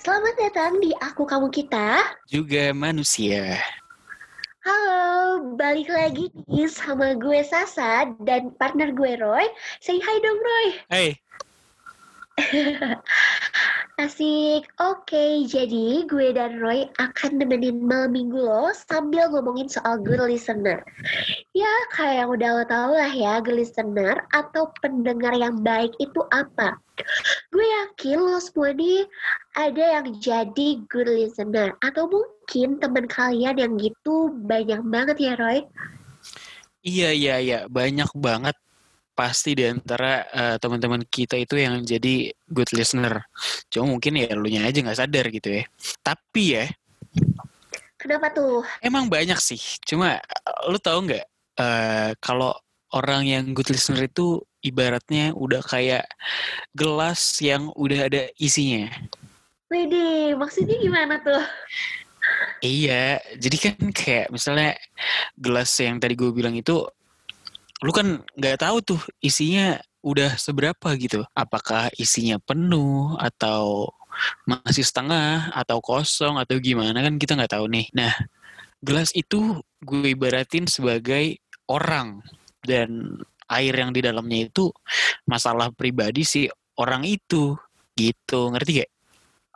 Selamat datang di Aku Kamu Kita. juga manusia. Halo, balik lagi nih sama gue Sasa dan partner gue Roy. Say hi dong Roy. Hey, Asik. Oke, jadi gue dan Roy akan nemenin malam minggu lo sambil ngomongin soal good listener. Ya, kayak yang udah lo tau lah ya, good listener atau pendengar yang baik itu apa. Gue yakin lo semua nih ada yang jadi good listener. Atau mungkin teman kalian yang gitu banyak banget ya Roy. iya iya iya banyak banget pasti di antara eh, teman-teman kita itu yang jadi good listener. Cuma mungkin ya lu nya aja nggak sadar gitu ya. Tapi ya Kenapa tuh? emang banyak sih. Cuma eh, lu tahu nggak eh, kalau orang yang good listener itu ibaratnya udah kayak gelas yang udah ada isinya. Widih, maksudnya gimana tuh? Iya, jadi kan kayak misalnya gelas yang tadi gue bilang itu, lu kan nggak tahu tuh isinya udah seberapa gitu. Apakah isinya penuh atau masih setengah atau kosong atau gimana kan kita nggak tahu nih. Nah, gelas itu gue ibaratin sebagai orang dan air yang di dalamnya itu masalah pribadi si orang itu gitu. Ngerti gak?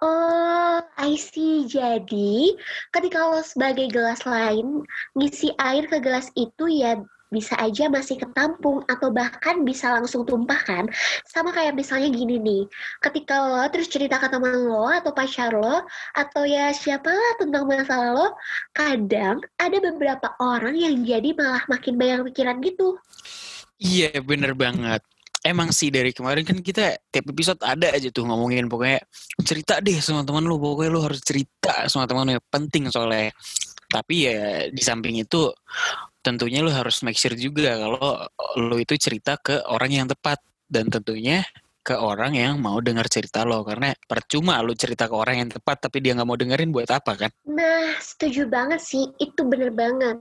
Oh, I see. Jadi, ketika lo sebagai gelas lain ngisi air ke gelas itu ya bisa aja masih ketampung atau bahkan bisa langsung tumpah kan. Sama kayak misalnya gini nih, ketika lo terus cerita ke teman lo atau pacar lo atau ya siapa lah tentang masalah lo, kadang ada beberapa orang yang jadi malah makin banyak pikiran gitu. Iya bener banget. Emang sih dari kemarin kan kita tiap episode ada aja tuh ngomongin pokoknya cerita deh sama teman lu pokoknya lu harus cerita sama teman lu penting soalnya. Tapi ya di samping itu tentunya lu harus make sure juga kalau lu itu cerita ke orang yang tepat dan tentunya ke orang yang mau dengar cerita lo karena percuma lu cerita ke orang yang tepat tapi dia nggak mau dengerin buat apa kan? Nah, setuju banget sih. Itu bener banget.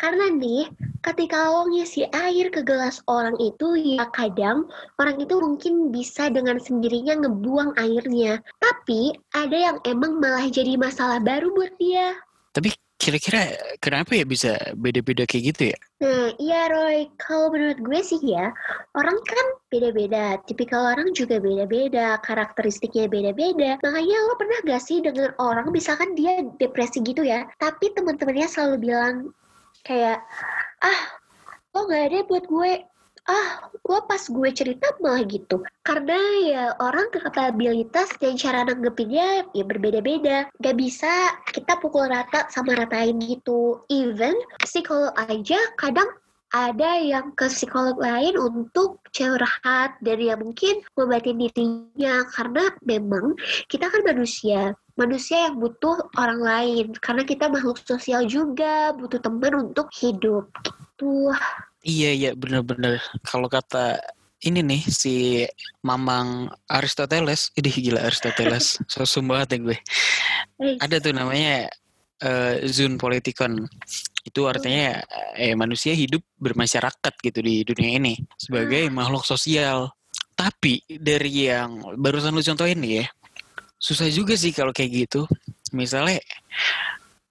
Karena nih, ketika lo ngisi air ke gelas orang itu, ya kadang orang itu mungkin bisa dengan sendirinya ngebuang airnya. Tapi ada yang emang malah jadi masalah baru buat dia. Tapi kira-kira kenapa ya bisa beda-beda kayak gitu ya? Nah, iya Roy, kalau menurut gue sih ya, orang kan beda-beda, tipikal orang juga beda-beda, karakteristiknya beda-beda. Makanya lo pernah gak sih dengan orang, misalkan dia depresi gitu ya, tapi teman-temannya selalu bilang kayak, ah, lo gak ada buat gue, ah, lo pas gue cerita malah gitu. Karena ya orang kapabilitas dan cara nanggepinnya ya berbeda-beda. Gak bisa kita pukul rata sama ratain gitu. Even psikolog aja kadang ada yang ke psikolog lain untuk curhat dan ya mungkin membatin dirinya karena memang kita kan manusia manusia yang butuh orang lain karena kita makhluk sosial juga butuh teman untuk hidup gitu Iya iya bener-bener kalau kata ini nih si Mamang Aristoteles, ini gila Aristoteles, sosum banget ya gue. Ada tuh namanya eh, Zoon Politikon. Itu artinya eh manusia hidup bermasyarakat gitu di dunia ini sebagai makhluk sosial. Tapi dari yang barusan lu contohin nih ya, susah juga sih kalau kayak gitu. Misalnya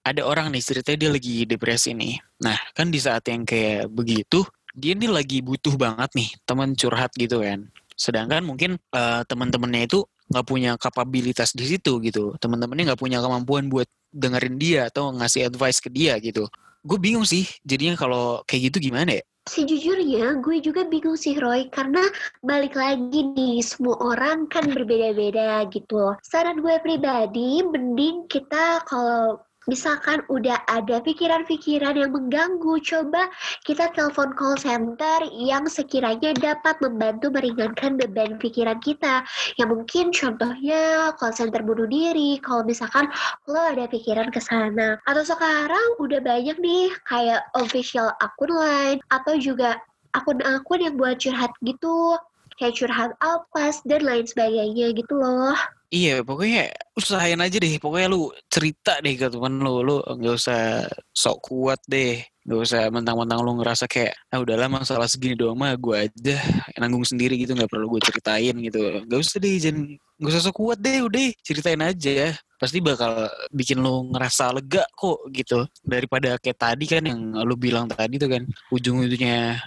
ada orang nih ceritanya dia lagi depresi nih. Nah kan di saat yang kayak begitu dia nih lagi butuh banget nih teman curhat gitu kan. Sedangkan mungkin eh, teman-temannya itu nggak punya kapabilitas di situ gitu. Teman-temannya nggak punya kemampuan buat dengerin dia atau ngasih advice ke dia gitu. Gue bingung sih jadinya kalau kayak gitu gimana ya? Sejujurnya gue juga bingung sih Roy karena balik lagi nih semua orang kan berbeda-beda gitu. Saran gue pribadi mending kita kalau misalkan udah ada pikiran-pikiran yang mengganggu, coba kita telepon call center yang sekiranya dapat membantu meringankan beban pikiran kita. Ya mungkin contohnya call center bunuh diri, kalau misalkan lo ada pikiran ke sana. Atau sekarang udah banyak nih kayak official akun lain atau juga akun-akun yang buat curhat gitu kayak curhat alpas dan lain sebagainya gitu loh. Iya, pokoknya usahain aja deh. Pokoknya lu cerita deh ke temen lu. Lu nggak usah sok kuat deh. Gak usah mentang-mentang lu ngerasa kayak ah udahlah masalah segini doang mah gue aja nanggung sendiri gitu nggak perlu gue ceritain gitu. Gak usah deh jangan gak usah sok kuat deh udah ceritain aja pasti bakal bikin lu ngerasa lega kok gitu daripada kayak tadi kan yang lu bilang tadi tuh kan ujung-ujungnya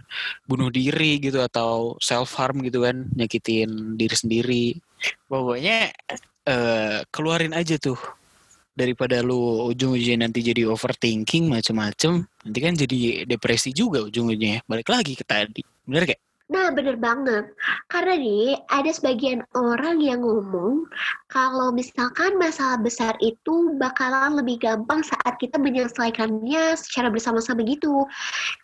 bunuh diri gitu atau self harm gitu kan nyakitin diri sendiri pokoknya eh, keluarin aja tuh. Daripada lu ujung-ujungnya nanti jadi overthinking macem-macem nanti kan jadi depresi juga ujung-ujungnya. Balik lagi ke tadi. Bener gak? Nah, bener banget. Karena nih, ada sebagian orang yang ngomong kalau misalkan masalah besar itu bakalan lebih gampang saat kita menyelesaikannya secara bersama-sama gitu.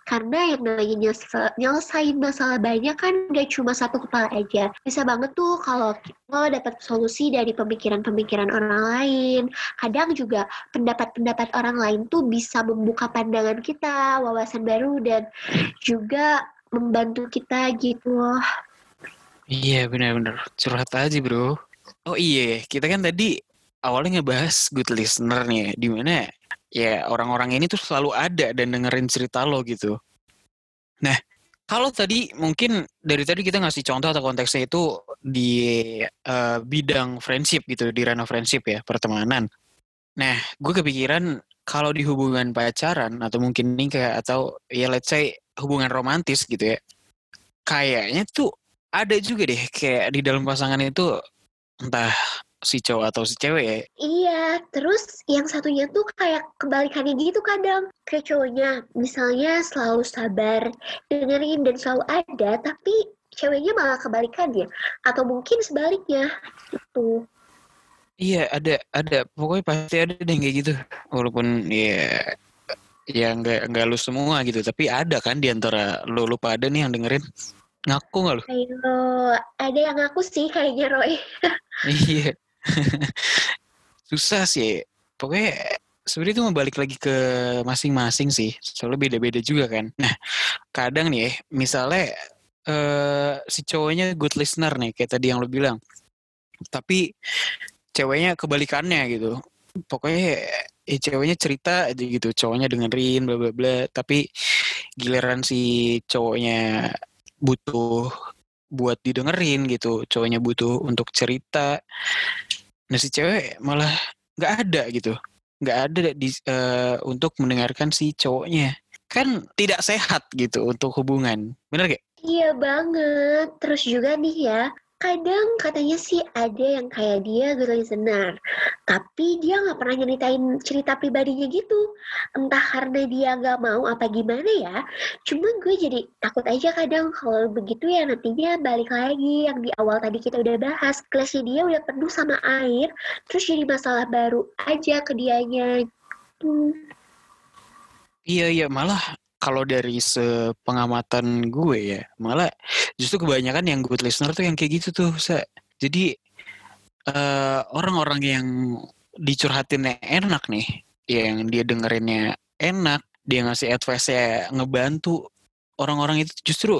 Karena yang namanya nyelesa- nyelesain masalah banyak kan gak cuma satu kepala aja. Bisa banget tuh kalau kita dapat solusi dari pemikiran-pemikiran orang lain. Kadang juga pendapat-pendapat orang lain tuh bisa membuka pandangan kita, wawasan baru, dan juga membantu kita gitu loh. Iya benar-benar curhat aja bro. Oh iya kita kan tadi awalnya ngebahas good listener nih, ya, di mana ya orang-orang ini tuh selalu ada dan dengerin cerita lo gitu. Nah kalau tadi mungkin dari tadi kita ngasih contoh atau konteksnya itu di eh, bidang friendship gitu, di ranah friendship ya pertemanan. Nah gue kepikiran kalau di hubungan pacaran atau mungkin nikah atau ya let's say hubungan romantis gitu ya, kayaknya tuh ada juga deh kayak di dalam pasangan itu entah si cowok atau si cewek ya. Iya, terus yang satunya tuh kayak kebalikannya gitu kadang. Kayak cowoknya misalnya selalu sabar, dengerin dan selalu ada, tapi ceweknya malah kebalikannya. Atau mungkin sebaliknya. Gitu. Iya ada ada pokoknya pasti ada deh kayak gitu walaupun ya ya nggak nggak lu semua gitu tapi ada kan di antara lu lu pada nih yang dengerin ngaku nggak lu? Ayo, ada yang aku sih kayaknya Roy. Iya. Susah sih. Pokoknya sebenarnya itu mau balik lagi ke masing-masing sih. Soalnya beda-beda juga kan. Nah, kadang nih ya, misalnya eh si cowoknya good listener nih kayak tadi yang lu bilang. Tapi ceweknya kebalikannya gitu. Pokoknya ya ceweknya cerita aja gitu, cowoknya dengerin bla bla bla, tapi giliran si cowoknya butuh buat didengerin gitu, cowoknya butuh untuk cerita. Nah si cewek malah nggak ada gitu, nggak ada di, eh, untuk mendengarkan si cowoknya. Kan tidak sehat gitu untuk hubungan, bener gak? Iya banget. Terus juga nih ya, kadang katanya sih ada yang kayak dia good listener, tapi dia nggak pernah nyeritain cerita pribadinya gitu. Entah karena dia nggak mau apa gimana ya. Cuma gue jadi takut aja kadang kalau begitu ya nantinya balik lagi yang di awal tadi kita udah bahas. Kelasnya dia udah penuh sama air, terus jadi masalah baru aja ke dianya. Hmm. Iya iya malah kalau dari sepengamatan gue ya, malah justru kebanyakan yang good listener tuh yang kayak gitu tuh, Sa. Jadi eh, orang-orang yang dicurhatinnya enak nih, yang dia dengerinnya enak, dia ngasih advice-nya ngebantu, orang-orang itu justru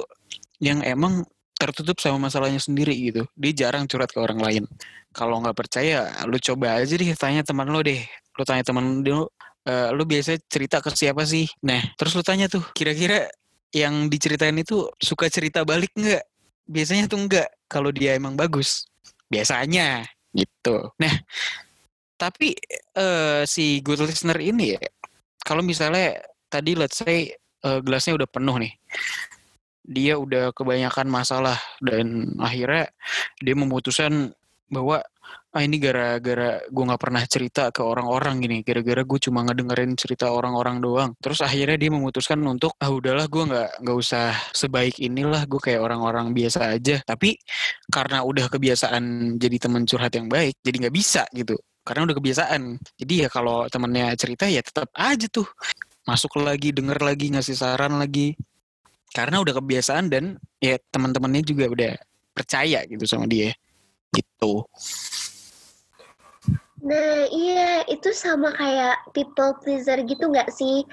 yang emang tertutup sama masalahnya sendiri gitu. Dia jarang curhat ke orang lain. Kalau nggak percaya, lu coba aja deh tanya teman lo deh. Lu tanya teman lu, eh, lu biasa cerita ke siapa sih? Nah, terus lu tanya tuh, kira-kira yang diceritain itu suka cerita balik nggak? Biasanya tuh enggak, kalau dia emang bagus. Biasanya, gitu. Nah, tapi eh, si good listener ini ya, kalau misalnya tadi let's say eh, gelasnya udah penuh nih, dia udah kebanyakan masalah dan akhirnya dia memutuskan bahwa ah ini gara-gara gue nggak pernah cerita ke orang-orang gini. Gara-gara gue cuma ngedengerin cerita orang-orang doang. Terus akhirnya dia memutuskan untuk ah udahlah gue nggak nggak usah sebaik inilah. Gue kayak orang-orang biasa aja. Tapi karena udah kebiasaan jadi teman curhat yang baik jadi nggak bisa gitu. Karena udah kebiasaan. Jadi ya kalau temennya cerita ya tetap aja tuh. Masuk lagi denger lagi ngasih saran lagi. Karena udah kebiasaan dan ya teman-temannya juga udah percaya gitu sama dia. Gitu Nah iya itu sama kayak people pleaser gitu nggak sih?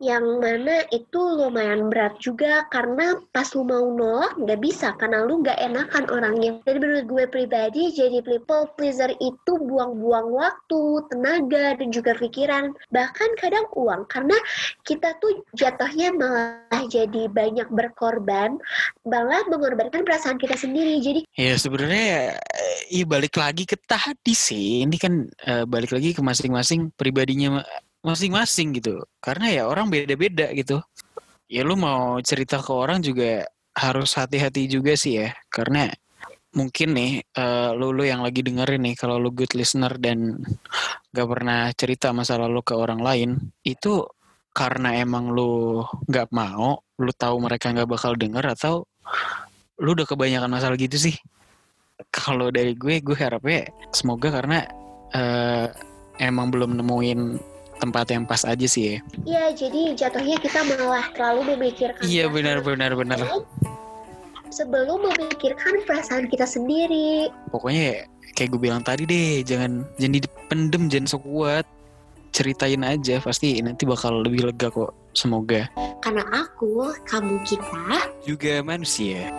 Yang mana itu lumayan berat juga karena pas lu mau nolak nggak bisa karena lu nggak enakan orangnya. Dan menurut gue pribadi jadi people pleaser itu buang-buang waktu, tenaga dan juga pikiran bahkan kadang uang karena kita tuh jatuhnya malah jadi banyak berkorban, malah mengorbankan perasaan kita sendiri. Jadi Ya sebenarnya ya balik lagi ke tadi sih. Ini kan eh, balik lagi ke masing-masing pribadinya ma- masing-masing gitu. Karena ya orang beda-beda gitu. Ya lu mau cerita ke orang juga harus hati-hati juga sih ya. Karena mungkin nih eh, lu lu yang lagi dengerin nih kalau lu good listener dan gak pernah cerita masa lalu ke orang lain itu karena emang lu nggak mau, lu tahu mereka nggak bakal denger atau lu udah kebanyakan masalah gitu sih? Kalau dari gue, gue harapnya semoga karena eh, emang belum nemuin tempat yang pas aja sih ya. ya jadi jatuhnya kita malah terlalu memikirkan Iya benar benar benar. sebelum memikirkan perasaan kita sendiri. Pokoknya ya, kayak gue bilang tadi deh, jangan jangan dipendem, jangan sok kuat. Ceritain aja, pasti nanti bakal lebih lega kok. Semoga. Karena aku, kamu kita, Juga manusia.